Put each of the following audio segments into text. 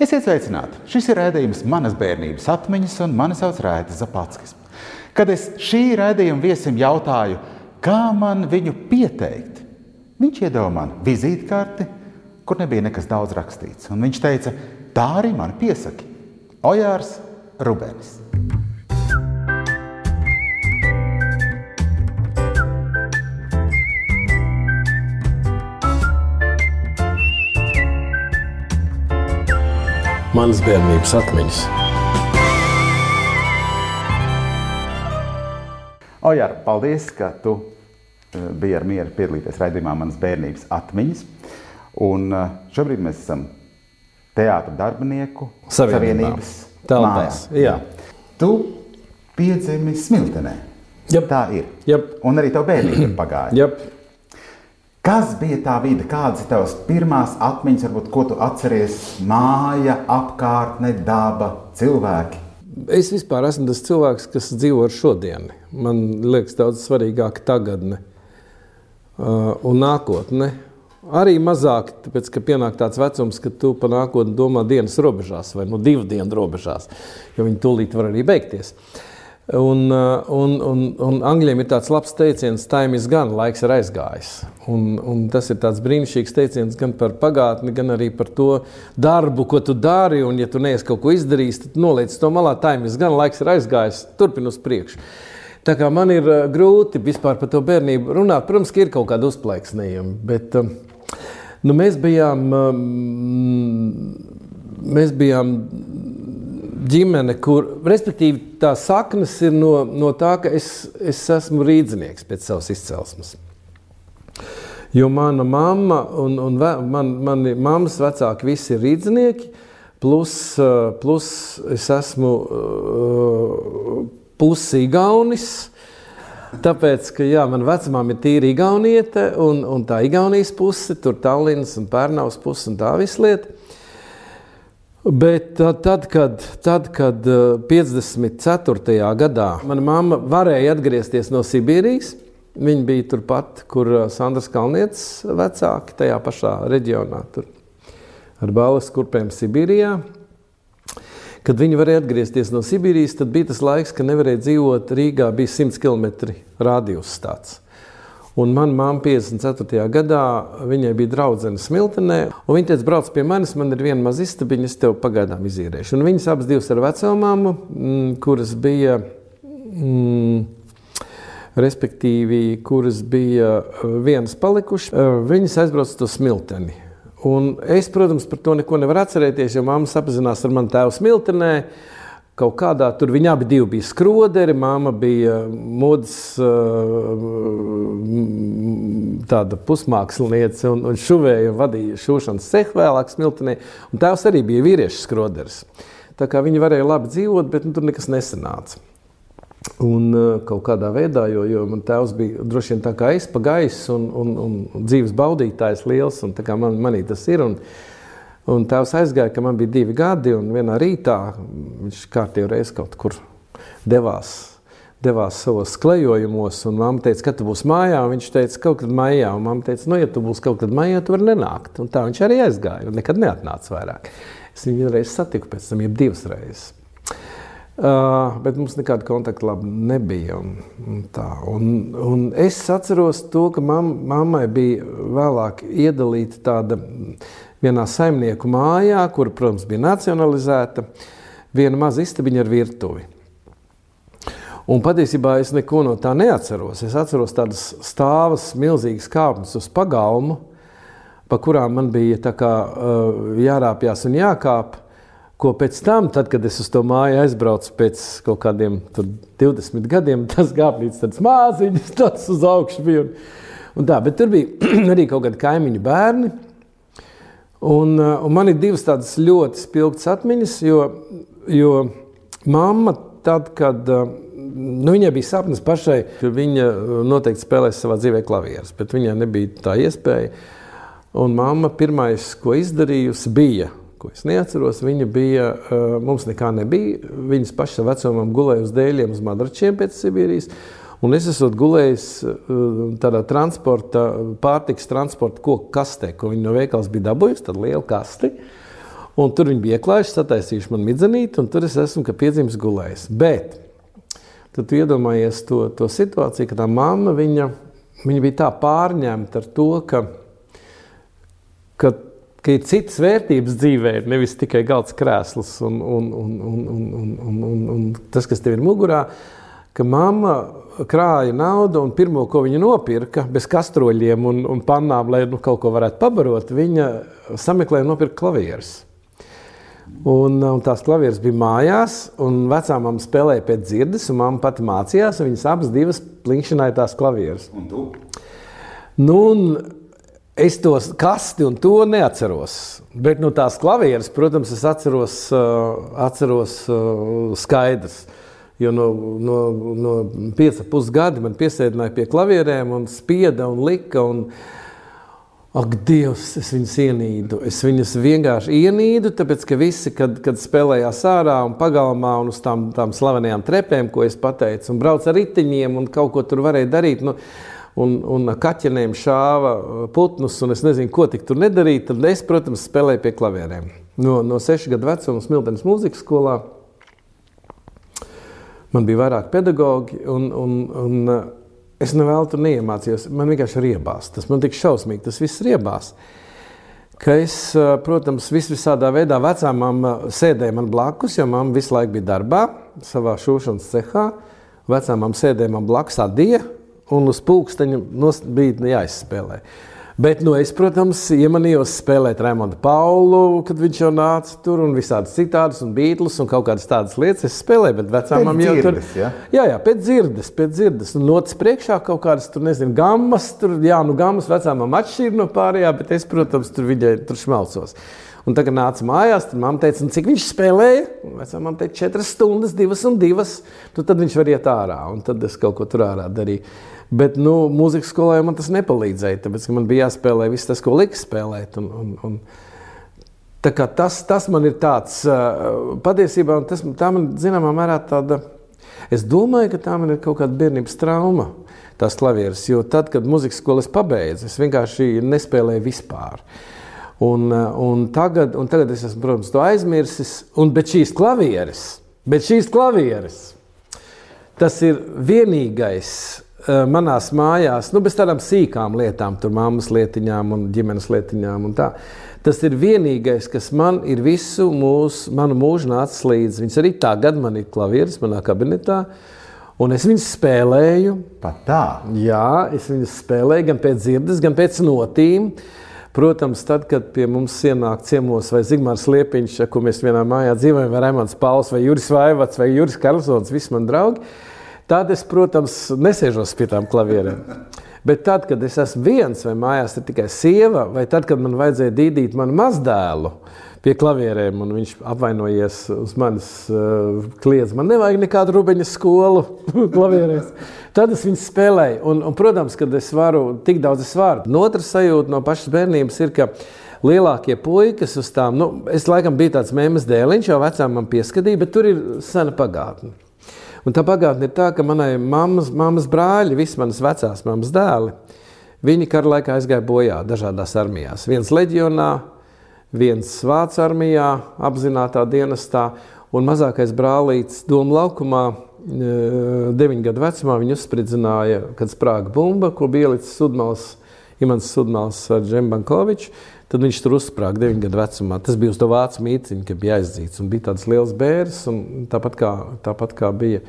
Esiet sveicināti! Šis ir rādījums manas bērnības atmiņas, un mani sauc Rēta Zapatskis. Kad es šī rādījuma viesim jautāju, kā man viņu pieteikt, viņš iedeva man vizītkarti, kur nebija nekas daudz rakstīts. Un viņš teica, tā arī man piesaki - Ojārs Rubenis. Manas bērnības atmiņas. Ojār, paldies, ka tu eh, biji ar mieru piedalīties raidījumā manas bērnības atmiņas. Un eh, šobrīd mēs esam teātra darbinieku savienības Telpās. Tu piedzimi Smiltenē. Jep. Tā ir. Jep. Un arī tev bērnība pagāja. Jep. Kas bija tā vide, kādas ir tavas pirmās atmiņas, varbūt, ko tu atceries? Māja, apkārtne, daba, cilvēki. Es vispār esmu tas cilvēks, kas dzīvo ar šodienu. Man liekas, daudz svarīgāk tagadne uh, un nākotne. Arī mazāk, tāpēc, ka pienāk tāds vecums, ka tu par nākotni domā dienas robežās vai nu divu dienu robežās, jo viņi tūlīt var arī beigties. Uh, un, un, un angļiem ir tāds labs teiciens, time is gone, laiks ir aizgājis. Un, un tas ir tāds brīnišķīgs teiciens gan par pagātni, gan arī par to darbu, ko tu dari. Un, ja tu neesi kaut ko izdarījis, tad noliec to malā, time is gone, laiks ir aizgājis, turpin uz priekšu. Tā kā man ir uh, grūti vispār par to bērnību runāt, protams, ir kaut kāda uzplaiksnījuma, bet um, nu, mēs bijām. Um, mēs bijām ģimene, kur, respektīvi, tā saknes ir no, no tā, ka es, es esmu rīznieks pēc savas izcelsmes. Jo mana mamma un, un ve, man, mani mammas vecāki visi ir rīznieki, plus, uh, plus es esmu uh, pusi gaunis. Tāpēc, ka jā, manā vecumā ir tīra igauniete, un, un tā Igaunijas puse, tur Tallinas un Pērnavas puse un tā visa lieta. Bet tad, kad, tad, kad 54. gadā mana mamma varēja atgriezties no Sibīrijas, viņa bija turpat, kur Sandrs Kalnietis vecāki, tajā pašā reģionā, tur ar balvas kurpēm Sibīrijā. Kad viņi varēja atgriezties no Sibīrijas, tad bija tas laiks, kad nevarēja dzīvot Rīgā, bija 100 km radius tāds. Un manā mamā 54. gadā viņai bija draudzene Smiltenē. Viņa teica, brauc pie manis, man ir viena maza istabiņa, es tev pagaidām izīrēšu. Un viņas abas divas ar vecumāmu, kuras bija. Mm, Respektīvi, kuras bija vienas palikušas, viņas aizbrauca uz Smilteni. Un es, protams, par to neko nevaru atcerēties, jo mamma apzinās ar mani tēvu Smiltenē. Kaut kādā tur viņi abi bija skroderi, māma bija modes tāda pusmāksliniece un, un šuvēja un vadīja šūšanas cehu vēlāk smiltenē. Un tēvs arī bija vīriešu skroderis. Tā kā viņi varēja labi dzīvot, bet nu, tur nekas nesanāca. Un kaut kādā veidā, jo, jo man tēvs bija droši vien tā kā gaisu un, un, un dzīves baudītājs liels, un tā kā man, manī tas ir. Un, Un tēvs aizgāja, ka man bija divi gadi, un vienā rītā viņš kārtīgi reiz kaut kur devās. Devās savos klejojumos, un mamma teica, ka tu būsi mājā. Viņš teica, ka kaut kad maijā, un mamma teica, nu, ja tu būsi kaut kad maijā, tu vari nenākt. Un tā viņš arī aizgāja, un nekad neatnāca vairāk. Es viņu vienreiz satiku, pēc tam jau divas reizes. Uh, bet mums nekāda kontakta labi nebija. Un, un tā. un, un es atceros to, ka mam, mammai bija vēlāk iedalīta tāda vienā saimnieku mājā, kur, protams, bija nacionalizēta, viena maza istabiņa ar virtuvi. Un patiesībā es neko no tā neatceros. Es atceros tādas stāvas, milzīgas kāpnes uz pagalmu, pa kurām man bija kā, uh, jārāpjas un jākāp. Ko pēc tam, tad, kad es uz to māju aizbraucu pēc kaut kādiem 20 gadiem, tas gāpnīts tāds māziņš, tas uz augšu bija. Un, un tā, bet tur bija arī kaut kādi kaimiņu bērni, Un, uh, un man ir divas tādas ļoti spilgtas atmiņas, jo, jo mamma, tad, kad uh, nu, viņai bija sapnis pašai, ka viņa uh, noteikti spēlēs savā dzīvē klavierus, bet viņai nebija tā iespēja. Un mamma pirmais, ko izdarījusi, bija, ko es neatceros, viņa bija, mums nekā nebija. Viņas pašas vecumam gulēja uz dēļiem, uz madračiem pēc Sibīrijas. Un es esmu gulējis uh, tādā transporta, pārtikas transporta koku kastē, ko viņi no veikals bija dabūjuši, tad liela kasti. Un tur viņi bija ieklājuši, sataisījuši man midzenīti, un tur es esmu kā piedzimis gulējis. Bet tad tu iedomājies to, to situāciju, ka tā mamma viņa, viņa bija tā pārņemta ar to, ka, ka, ka ir citas vērtības dzīvē, nevis tikai galds krēsls un, un, un, un, un, un, un, un, un tas, kas tev ir mugurā. Ka mamma krāja naudu, un pirmo, ko viņa nopirka, bez kastroļiem un, un pannām, lai nu, kaut ko varētu pabarot, viņa sameklēja un nopirka klavierus. Un, un tās klavieres bija mājās, un vecā mamma spēlēja pēc dzirdes, un mamma pati mācījās. Viņas abas divas plinkšķināja tās klavieres. Un tu? Nu, un es to kasti un to neatceros. Bet nu, tās klavieres, protams, es atceros, atceros skaidrs. Jo no, no, no 5,5 gadi man piesēdināja pie klavierēm un spieda un lika. Un, Ak, Dievs, es viņus ienīdu. Es viņus vienkārši ienīdu, tāpēc ka visi, kad, kad spēlējās ārā un pagalmā un uz tām, tām slavenajām trepēm, ko es pateicu, un brauc ar riteņiem un kaut ko tur varēja darīt. Nu, Un, un kaķenēm šāva uh, putnus, un es nezinu, ko tik tur nedarīt. Tad es, protams, spēlēju pie klavierēm. No, no sešu gadu vecuma Smiltenes mūzikas skolā man bija vairāk pedagoģi. Un, un, un, Es nevēlu tur neiemācījos. Man vienkārši riebās. Tas man tik šausmīgi, tas viss riebās. Ka es, protams, vis visādā veidā vecā mamma sēdēja man blakus, jo mamma visu laiku bija darbā, savā šūšanas cehā. Vecā mamma sēdēja man blakus, adīja, un uz pulksteņa bija jāizspēlē. Bet, nu, es, protams, iemanījos spēlēt Raimondu Paulu, kad viņš jau nāca tur, un visādas citādas, un beiglas, un kaut kādas tādas lietas. Es spēlēju, bet vecāmam jau tur ja? jā, jā, pēc dzirdes, pēc dzirdes. Un notis priekšā kaut kādas, tur nezinu, gammas, tur, jā, nu, gammas vecāmam atšķīra no pārējā, bet es, protams, tur viņai tur šmalcos. Un tagad nāca mājās, tad mamma teica, nu, cik viņš spēlēja. Vecā mamma teica, četras stundas, divas un divas. Nu, tad viņš var iet ārā, un tad es kaut ko tur ārā darīju. Bet nu, mūzikas skolā man tas nepalīdzēja, tāpēc man bija jāspēlē viss tas, ko lika spēlēt. Un, un, un, tas, tas man ir tāds patiesībā, un tas man zināmā mērā tāda. Es domāju, ka tā man ir kaut kāda bērnības trauma, tās klavieres. Jo tad, kad muzikas skolas pabeidzu, es vienkārši nespēlēju vispār. Un, un, tagad, un tagad es esmu, protams, to aizmirsis. Un, bet šīs klavieres, bet šīs klavieres, tas ir vienīgais manās mājās, nu, bez tādām sīkām lietām, tur māmas lietiņām un ģimenes lietiņām. Un tā. Tas ir vienīgais, kas man ir visu mūsu, manu mūžu nācis līdzi. Viņas arī tagad man ir klavieris manā kabinetā. Un es viņus spēlēju. Pat tā? Jā, es viņus spēlēju gan pēc dzirdes, gan pēc notīm. Protams, tad, kad pie mums ienāk ciemos vai Zigmārs Liepiņš, ko mēs vienā mājā dzīvojam, vai Raimons Pauls, vai Juris Vaivats, vai Juris Karlsons, visi mani draugi, Tad es, protams, nesēžos pie tām klavierēm. Bet tad, kad es esmu viens vai mājās ir tikai sieva, vai tad, kad man vajadzēja dīdīt manu mazdēlu pie klavierēm, un viņš apvainojies uz manis, uh, kliedz, man nevajag nekādu rubeņa skolu klavierēs. Tad es viņus spēlēju. Un, un, protams, kad es varu, tik daudz es varu. No otras sajūta no pašas bērnības ir, ka lielākie puikas uz tām, nu, es laikam biju tāds mēmas dēliņš, jau vecām man pieskatīja, bet tur ir sena pagātne. Un tā pagātne ir tā, ka manai mammas, mammas brāļi, visas manas vecās mammas dēli, viņi kara laikā aizgāja bojā dažādās armijās. Viens leģionā, viens Vācu armijā, apzinātajā dienestā, un mazākais brālītis Doma laukumā, e, deviņu gadu vecumā, viņu uzspridzināja, kad sprāga bumba, ko bija ielicis Sudmals, Imants Sudmals ar Džembankoviču. Tad viņš tur uzsprāga 9 gadu vecumā. Tas bija uz to vācu mītīņu, ka bija aizdzīts. Un bija tāds liels bērns, un tāpat kā, tāpat kā bija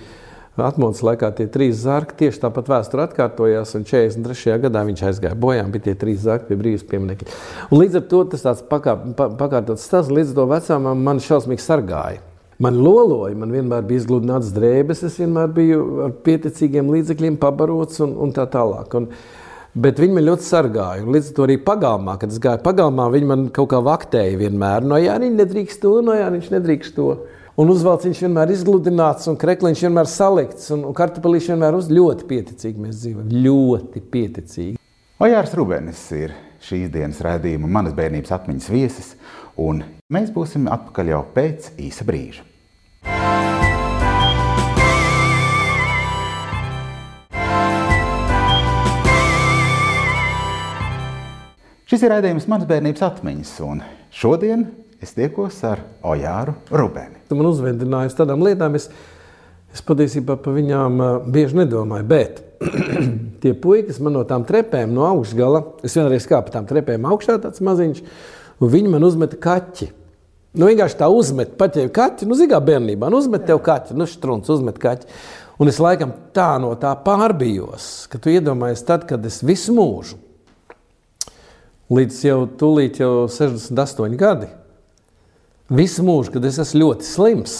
atmodas laikā tie trīs zarki, tieši tāpat vēsture atkārtojās. Un 43. gadā viņš aizgāja bojā, bija tie trīs zarki pie brīvības pieminiekļa. Līdz ar to tas tāds pakā, pa, pakārtots stāsts, līdz to vecumam man šausmīgi sargāja. Man loloja, man vienmēr bija izgludināts drēbes, es vienmēr biju ar pieticīgiem līdzekļiem pabarots un, un tā tālāk. Un, Bet viņi man ļoti sargāja. Līdz ar to arī pagalmā, kad es gāju pagalmā, viņi man kaut kā vaktēja vienmēr. No jā, viņš nedrīkst to, no jā, viņš nedrīkst to. Un uzvalciņš vienmēr izgludināts, un krekliņš vienmēr salikts, un, un kartupelīši vienmēr uz ļoti pieticīgi mēs dzīvojam. Ļoti pieticīgi. Ojārs Rubenis ir šīs dienas redzējuma manas bērnības atmiņas viesis, un mēs būsim atpakaļ jau pēc īsa brīža. Šis ir raidījums manas bērnības atmiņas, un šodien es tiekos ar Ojāru Rubēni. Tu man uzvedināji uz tādām lietām, es, es patiesībā par viņām uh, bieži nedomāju. Bet tie puikas man no tām trepēm, no augšgala, es vienreiz kāpu tām trepēm augšā, tāds maziņš, un viņi man uzmeta kaķi. Nu, vienkārši tā uzmet, paķēra kaķi, nu, zīmē, bērnībā, nu, uzmet tev kaķi, nu, strūns, uzmet kaķi. Un es laikam tā no tā pārbijos, ka tu iedomājies, tad, kad es visu mūžu, līdz jau tūlīt jau 68 gadi, visu mūžu, kad es esmu ļoti slims,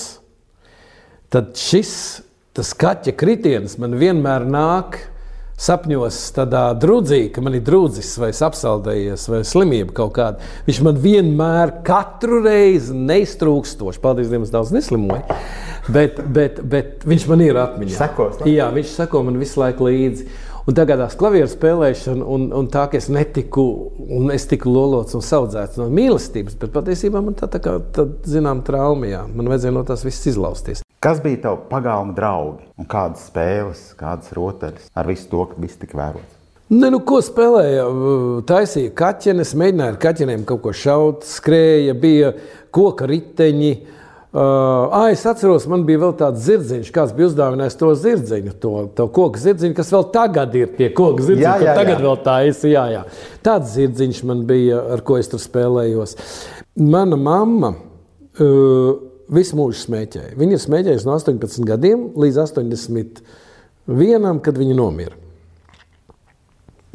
tad šis kaķa kritiens man vienmēr nāk sapņos tādā drudzī, ka man ir drudzis vai apsaldējies vai slimība kaut kāda. Viņš man vienmēr, katru reizi neiztrūkstoši, paldies Dievam, daudz neslimoju. Bet, bet, bet viņš man ir atmiņā. Sekos, Jā, viņš seko man visu laiku līdzi. Un tagad tā klavieru spēlēšana, un, un tā, ka es netiku, un es tiku lolots un audzēts no mīlestības, bet patiesībā man tā, tā kā, tā, zinām, traumijā. Man vajadzēja no tās viss izlausties. Kas bija tavi pagalma draugi un kādas spēles, kādas rotaļas ar visu to, ka viss tika vērots? Ne, nu, ko spēlēja? Taisīja kaķenes, mēģināja ar kaķenēm kaut ko šaut, skrēja, bija koka riteņi. Uh, ah, es atceros, man bija vēl tāds zirdziņš, kāds bija uzdāvinājis to zirdziņu, to, to koku zirdziņu, kas vēl tagad ir tie koku zirdziņi, jā, jā, tagad jā. vēl tā ir. Jā, jā. Tāds zirdziņš man bija, ar ko es tur spēlējos. Mana mamma. Uh, visu mūžu smēķēja. Viņa ir smēķējusi no 18 gadiem līdz 81, kad viņa nomira.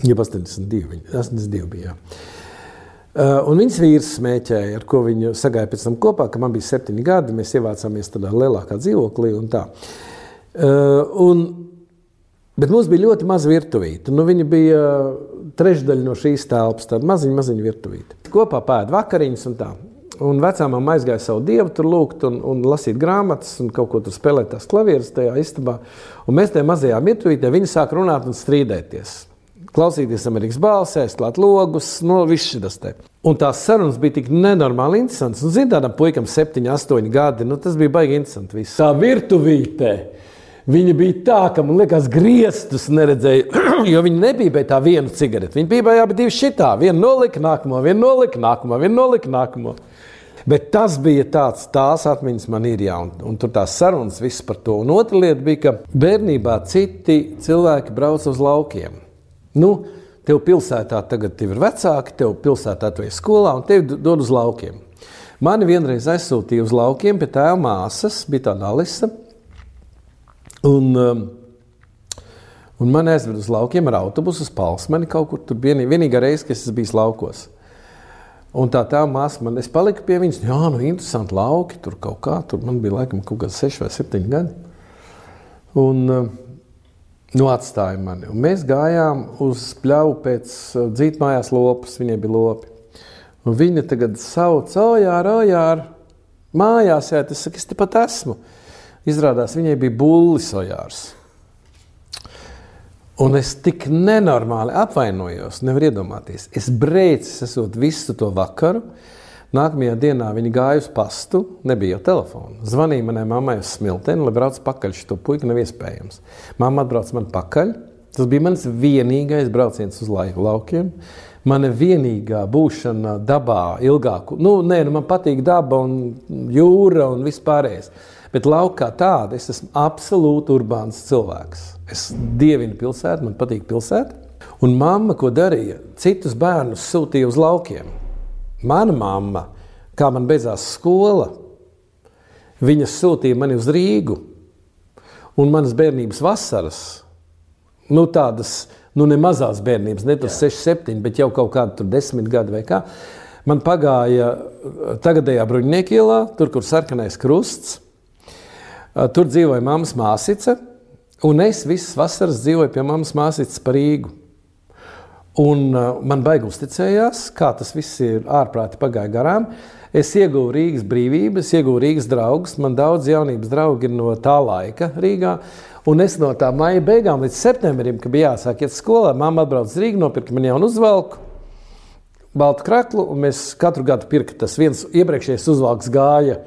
Jau 82, viņa, 82 bija. Uh, un viņas vīrs smēķēja, ar ko viņa sagāja pēc tam kopā, kad man bija septiņi gadi. Mēs ievācāmies tādā lielākā dzīvoklī. Un tā. uh, un, bet mums bija ļoti maza virtuvīte. Nu, viņa bija trešdaļa no šīs telpas, tāda maziņa, maziņa virtuvīte. Kopā pēda vakariņas un tā. Un vecāmām aizgāja savu dievu, tur lūgt un, un lasīt grāmatas, un kaut ko tur spēlēt tās klavieres tajā istabā. Un mēs tajā mazajā mirklītē viņi sāk runāt un strīdēties. Klausīties Amerikas balsēs, klāt logus, no viss šis te. Un tās sarunas bija tik nenormāli interesantas. Un, zin, tādam puikam, septiņi, astoņi gadi, nu, tas bija baigi interesanti. Viss. Tā virtuvītē. Viņa bija tā, ka man liekas, griestus neredzēja, jo viņa nebija tā viena cigarete. Viņa bija jau divi šitā, viena nolika nākamo, viena nolika nākamo, viena nolika nākamo. Bet tas bija tāds, tās atmiņas man ir, jā, un, un tur tās sarunas viss par to. Un otra lieta bija, ka bērnībā citi cilvēki brauca uz laukiem. Nu, tev pilsētā tagad tev ir vecāki, tev pilsētā tu esi skolā un tevi dod uz laukiem. Mani vienreiz aizsūtīja uz laukiem pie tēva māsas, bija tāda Alisa. Un, um, un man aizveda uz laukiem ar autobusu uz Palsmani kaut kur. Tur bija vienīgā reize, kad es biju laukos. Un tā tā māsa man, es paliku pie viņas, jā, nu, interesanti lauki, tur kaut kā, tur man bija laikam kaut kāds seši vai septiņi gadi. Un, eh, nu, atstāja mani. Un mēs gājām uz pļauju pēc eh, dzītmājās lopus, viņiem bija lopi. Un viņa tagad sauc, ojār, ojār, mājās, jā, tas saka, es tepat esmu. Izrādās, viņai bija bullis ojārs. Un es tik nenormāli apvainojos, nevaru iedomāties. Es brēcis, esot visu to vakaru. Nākamajā dienā viņa gāja uz pastu, nebija jau telefona. Zvanīja manai mammai uz smilteni, lai brauc pakaļ. Šo puiku nav iespējams. Mamma atbrauc man pakaļ. Tas bija mans vienīgais brauciens uz laukiem. Mana vienīgā būšana dabā, ilgāku. Nu, nē, nu man patīk daba un jūra un viss pārējais. Bet laukā tāda es esmu absolūti urbāns cilvēks. Es dievinu pilsētu, man patīk pilsēta. Un mamma, ko darīja, citus bērnus sūtīja uz laukiem. Mana mamma, kā man beidzās skola, viņa sūtīja mani uz Rīgu. Un manas bērnības vasaras, nu tādas, nu ne mazās bērnības, ne tas 6, 7, bet jau kaut kādi 10 gadi vai kā. Man pagāja tagadējā bruņiniekielā, tur, kur sarkanais krusts. Tur dzīvoja mammas māsica, Un es visas vasaras dzīvoju pie mammas māsītes par Rīgu. Un uh, man baigi uzticējās, kā tas viss ir ārprāti pagāja garām. Es ieguvu Rīgas brīvību, es ieguvu Rīgas draugus. Man daudz jaunības draugi ir no tā laika Rīgā. Un es no tā maija beigām līdz septembrim, kad bija jāsāk iet skolā, mamma atbrauc uz Rīgu, nopirka man jaunu uzvalku, baltu kraklu, un mēs katru gadu pirkām tas viens iepriekšējais uzvalks gāja,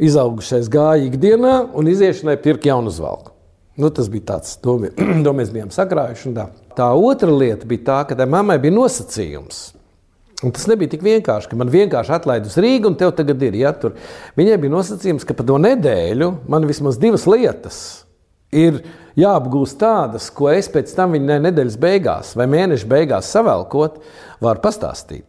izaugušais gāja ikdienā, un iziešanai pirka jaunu uzvalku. Nu, tas bija tāds, to, to mēs bijām sakrājuši. Tā. Tā otra lieta bija tā, ka mammai bija nosacījums. Un tas nebija tik vienkārši, ka man vienkārši atlaid uz Rīgu, un tev tagad ir. Ja, tur. Viņai bija nosacījums, ka pa to nedēļu man vismaz divas lietas ir jāapgūst tādas, ko es pēc tam viņa nedēļas beigās vai mēneša beigās savēlkot, varu pastāstīt.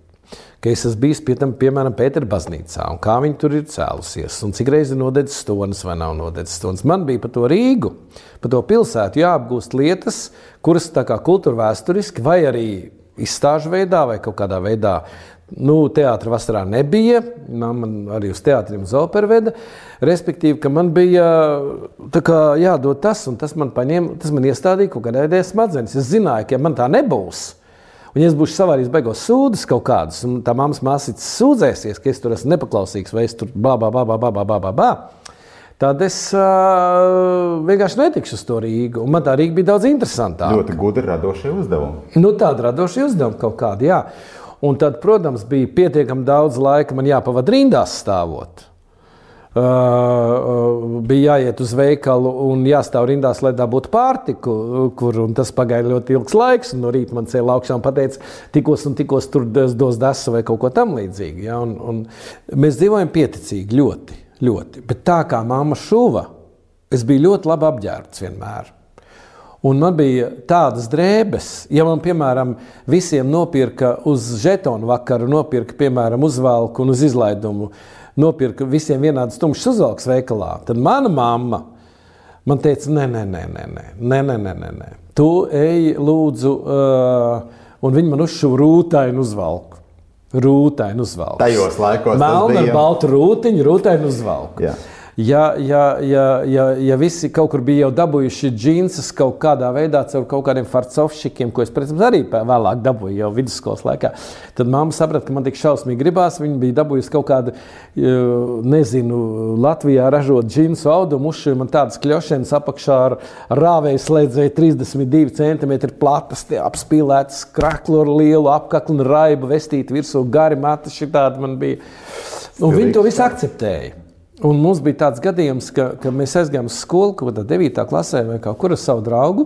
Ka es esmu bijis pie tam, piemēram, Pētera baznīcā, un kā viņi tur ir cēlusies, un cik reizes ir nodedzis stonas vai nav nodedzis stonas. Man bija par to Rīgu, par to pilsētu jāapgūst lietas, kuras tā kā kultūra vēsturiski vai arī izstāžu veidā vai kaut kādā veidā. Nu, teātris vasarā nebija. Man arī uz teātriem uz operu veda. Respektīvi, ka man bija kā, jādod tas, un tas man, paņem, tas man iestādīja kaut kādā veidā smadzenes. Es zināju, ka ja man tā nebūs. Un, ja es būšu savārījis beigās sūdzes kaut kādas, un tā mammas māsīca sūdzēsies, ka es tur esmu nepaklausīgs vai es tur bābā, bābā, bābā, bābā, bābā, tad es uh, vienkārši netikšu uz to Rīgu. Un man tā Rīga bija daudz interesantāka. Ļoti gudri radošie uzdevumi. Nu, tādi radošie uzdevumi kaut kādi, jā. Un tad, protams, bija pietiekami daudz laika man jāpavada rindās stāvot. Uh, bija jāiet uz veikalu un jāstāv rindās, lai dabūtu pārtiku, kur tas pagāja ļoti ilgs laiks. No rīta man cēlā augšā un teica, tikos un tikos tur dos desu vai kaut ko tamlīdzīgu. Ja? Un, un mēs dzīvojam pieticīgi, ļoti, ļoti. Bet tā kā mamma šuva, es biju ļoti labi apģērbts vienmēr. Un man bija tādas drēbes, ja man, piemēram, visiem nopirka uz žetonu vakaru, nopirka, piemēram, uzvalku un uz izlaidumu. Uh, nopirka visiem vienādas tumšas uzvalks veikalā, tad mana mamma man teica, nē, nē, nē, nē, nē, nē, nē, nē, nē, nē. tu ej, lūdzu, uh, un viņi man uzšuva rūtainu uzvalku. Rūtainu uzvalku. Tajos laikos. Melna ar baltu rūtiņu, rūtainu uzvalku. Jā ja, ja, ja, ja, ja visi kaut kur bija jau dabūjuši džinsus kaut kādā veidā, caur kaut kādiem farcovšikiem, ko es, protams, arī vēlāk dabūju jau vidusskolas laikā, tad mamma saprata, ka man tik šausmīgi gribās. Viņa bija dabūjusi kaut kādu, nezinu, Latvijā ražot džinsu audumu, uzšķīra man tādas kļošanas apakšā ar rāvēju slēdzēju 32 cm platas, apspīlētas kraklu ar lielu apaklu un raibu vestīti virsū gari mati, šitādi man bija. Un viņi to visu akceptēja. Un mums bija tāds gadījums, ka, ka mēs aizgājām uz skolu, kaut kādā 9. klasē vai kā kur ar savu draugu.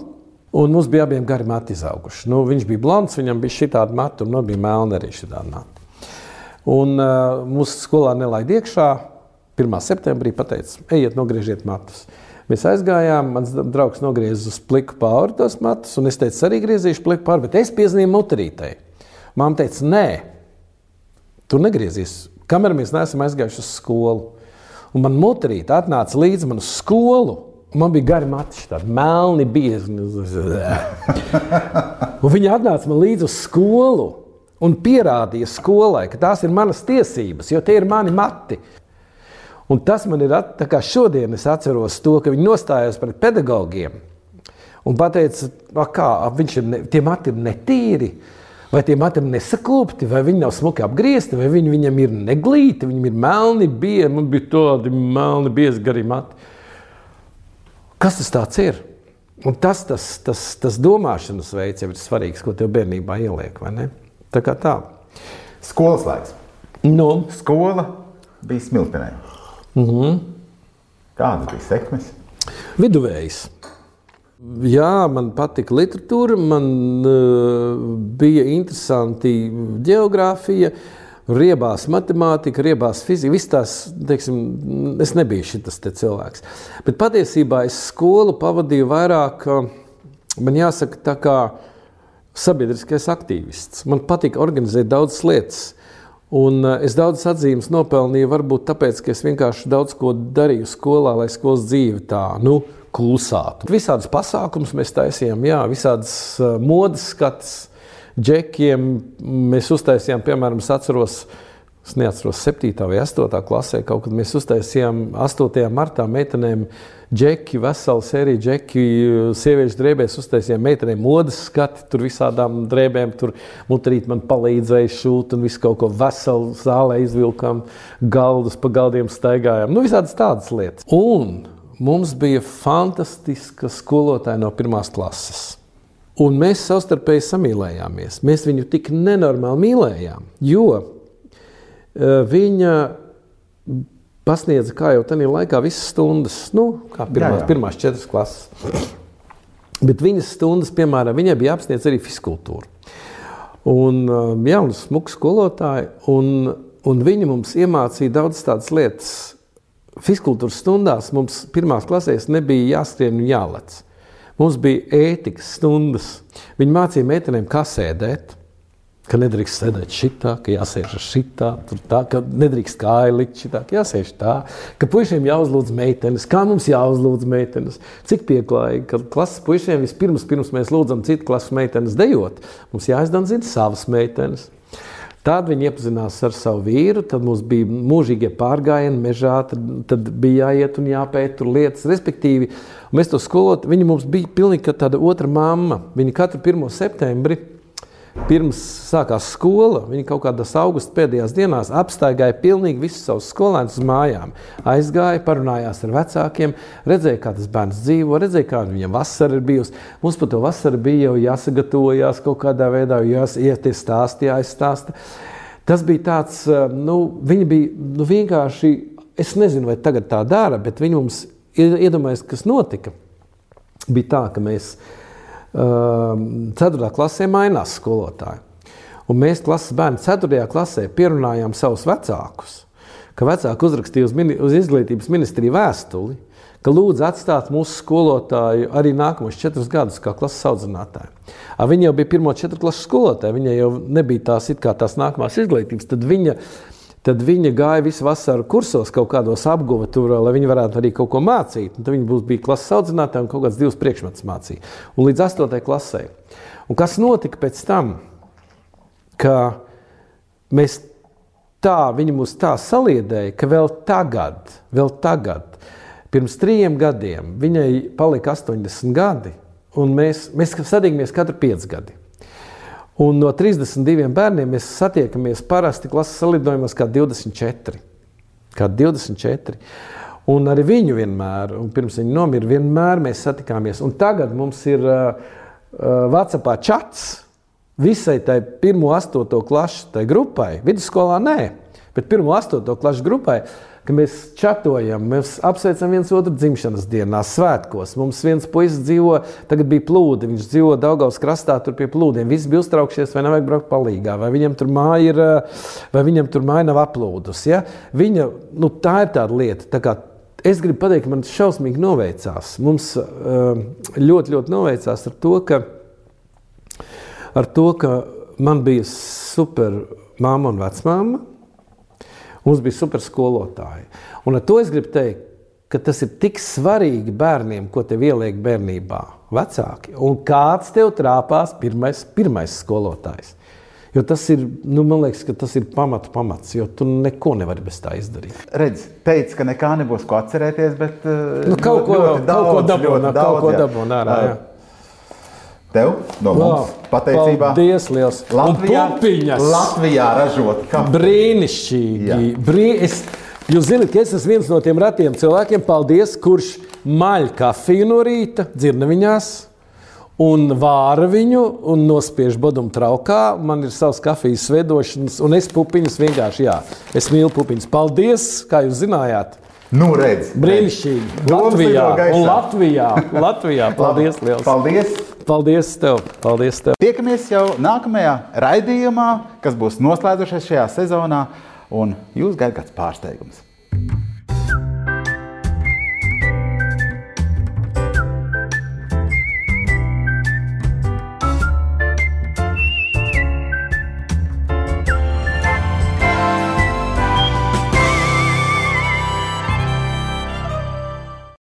Un mums bija abiem gari mati izauguši. Nu, viņš bija blonds, viņam bija šī tāda mata, un man bija melna arī šī tāda mata. Un uh, mūsu skolā nelaid iekšā. 1. septembrī pateica, ejiet, nogriežiet matus. Mēs aizgājām, mans draugs nogrieza uz pliku pāri tos matus, un es teicu, arī griezīšu pliku pāri, bet es piezīmēju muterītei. Māma teica, nē, tu negriezīs, kamēr mēs neesam aizgājuši uz skolu. Un man mutrīte atnāca līdzi man uz skolu. Man bija gari mati, tādi melni, biezi. Viņa atnāca man līdzi uz skolu un pierādīja skolai, ka tās ir manas tiesības, jo tie ir mani mati. Un tas man ir tā kā šodien es atceros to, ka viņi nostājās pret pedagogiem un teica, kā viņš ir, ne, tie mati ir netīri. Vai tie mati ir nesaklūpti, vai viņi nav smuki apgriezti, vai viņi viņam ir neglīti, viņam ir melni, biezi, man bija tādi melni, biezi gari mati. Kas tas ir? Un tas, tas, tas, tas domāšanas veids jau ir svarīgs, ko tev bērnībā ieliek. Tā kā tā. Skolas laiks. Nu. Skola bija smiltenē. Mm -hmm. Kādas bija sekmes? Viduvējs. Jā, man patika literatūra, man uh, bija interesanti geogrāfija, riebās matemātika, riebās fizika. Viss tās, teiksim, es nebiju šis cilvēks. Bet patiesībā es skolu pavadīju vairāk, man jāsaka, tā kā sabiedriskais aktīvists. Man patika organizēt daudzas lietas. Un es daudzas atzīmes nopelnīju, varbūt tāpēc, ka es vienkārši daudz ko darīju skolā, lai skolas dzīve tā, nu, klusātu. Visādas pasākumus mēs taisījām, jā, visādas uh, modes skatus, džekiem. Mēs uztaisījām, piemēram, es atceros, es neatceros 7. vai 8. klasē, kaut kad mēs uztaisījām 8. martā meitenēm džeki, veselu sēriju džeki, sieviešu drēbēs uztaisījām meitenēm modes skati, tur visādām drēbēm, tur mutrīt man palīdzēja šūt un visu kaut ko veselu zālē izvilkām, galdus pa galdiem staigājām, nu visādas tādas lietas. Un mums bija fantastiska skolotāja no pirmās klases. Un mēs savstarpēji samīlējāmies. Mēs viņu tik nenormāli mīlējām, jo uh, viņa pasniedza, kā jau tajā laikā, visas stundas, nu, kā pirmās, jā, jā. pirmās četras klases. Bet viņas stundas, piemēram, viņai bija jāapsniedz arī fiskultūra. Un uh, jaunu smuku skolotāju, un, un viņi mums iemācīja daudz tādas lietas. Fiskultūras stundās mums pirmās klasēs nebija jāskrien un jālec. Mums bija ētikas stundas. Viņi mācīja meitenēm, kā sēdēt, ka nedrīkst sēdēt šitā, ka jāsēž šitā, tā, ka nedrīkst kāju likt šitā, ka jāsēž tā, ka puišiem jāuzlūdz meitenes, kā mums jāuzlūdz meitenes. Cik pieklājīgi, ka klases puišiem vispirms, pirms mēs lūdzam citu klases meitenes dejot, mums jāizdara zina savas meitenes. Tad viņi iepazinās ar savu vīru, tad mums bija mūžīgie pārgājieni mežā, tad, tad bija jāiet un jāpēta tur lietas. Respektīvi, mēs to skolot, viņi mums bija pilnīgi tāda otra mamma. Viņi katru 1. septembri pirms sākās skola, viņi kaut kādās augusta pēdējās dienās apstaigāja pilnīgi visus savus skolēnus uz mājām. Aizgāja, parunājās ar vecākiem, redzēja, kā tas bērns dzīvo, redzēja, kāda viņam vasara ir bijusi. Mums par to vasaru bija jau jāsagatavojas kaut kādā veidā, jāsieties stāstī, jāizstāsta. Tas bija tāds, eh, nu, viņi bija nu, vienkārši, es nezinu, vai tagad tā dara, bet viņi mums iedomājas, kas notika. Bija tā, ka mēs 4. Ehm, klasē mainās skolotāji. Un mēs klases bērni 4. klasē pierunājām savus vecākus, ka vecāki uzrakstīja uz, mini, uz izglītības ministriju vēstuli, ka lūdzu atstāt mūsu skolotāju arī nākamos četrus gadus kā klases audzinātāju. Viņa jau bija pirmo četru klasu skolotāja, viņa jau nebija tās, tās nākamās izglītības. Tad viņa Tad viņa gāja visu vasaru kursos, kaut kādos apguva tur, lai viņi varētu arī kaut ko mācīt. Un tad viņa būs, bija klases audzinātāja un kaut kāds divus priekšmetus mācīja. Un līdz 8. klasē. Un kas notika pēc tam? Ka mēs tā, viņi mūs tā saliedēja, ka vēl tagad, vēl tagad, pirms trījiem gadiem, viņai palika 80 gadi, un mēs, mēs sadījāmies katru 5 gadu. Un no 32 bērniem mēs satiekamies parasti klases salidojumos kā 24. Kā 24. Un arī viņu vienmēr, un pirms viņa nomira, vienmēr mēs satikāmies. Un tagad mums ir uh, uh, Vācijā čats visai tai 1, 8 klases grupai. Vidusskolā nē, bet 1, 8 klases grupai ka mēs čatojam, mēs apsveicam viens otru dzimšanas dienā, svētkos. Mums viens puisis dzīvo, tagad bija plūdi, viņš dzīvo Daugaus krastā, tur pie plūdiem. Visi bija uztraukšies, vai nevajag braukt palīgā, vai viņam tur māja ir, vai viņam tur māja nav aplūdus. Ja? Viņa, nu, tā ir tāda lieta. Tā kā, es gribu pateikt, man šausmīgi noveicās. Mums ļoti, ļoti noveicās ar to, ka, ar to, ka man bija super māma un vecmāma Mums bija super skolotāji. Un ar to es gribu teikt, ka tas ir tik svarīgi bērniem, ko te ieliek bērnībā vecāki. Un kāds tev trāpās pirmais, pirmais skolotājs? Jo tas ir, nu, man liekas, tas ir pamatu pamats, jo tu neko nevari bez tā izdarīt. Redz, teica, ka nekā nebūs ko atcerēties, bet nu, kaut, ko, ļoti daudz, kaut ko dabūna, kaut ko dabūna ārā. Jā. Tev no mums wow, pateicībā. Paldies, liels. Latvijā, Latvijā ražot kafiju. Brīnišķīgi. Brī, es, jūs zināt, ka es esmu viens no tiem retiem cilvēkiem, paldies, kurš maļ kafiju no rīta, dzirnaviņās. Un vāra viņu un nospiež bodumu traukā. Man ir savs kafijas veidošanas, un es pupiņas vienkārši, jā, es mīlu pupiņas. Paldies, kā jūs zinājāt! Nu, redz, Brīnišķīgi! Latvijā! Latvijā! Latvijā! Paldies! Liels. Paldies! Paldies tev! Paldies tev. Tiekamies jau nākamajā raidījumā, kas būs noslēdzušies šajā sezonā, un jūs gaidat kāds pārsteigums.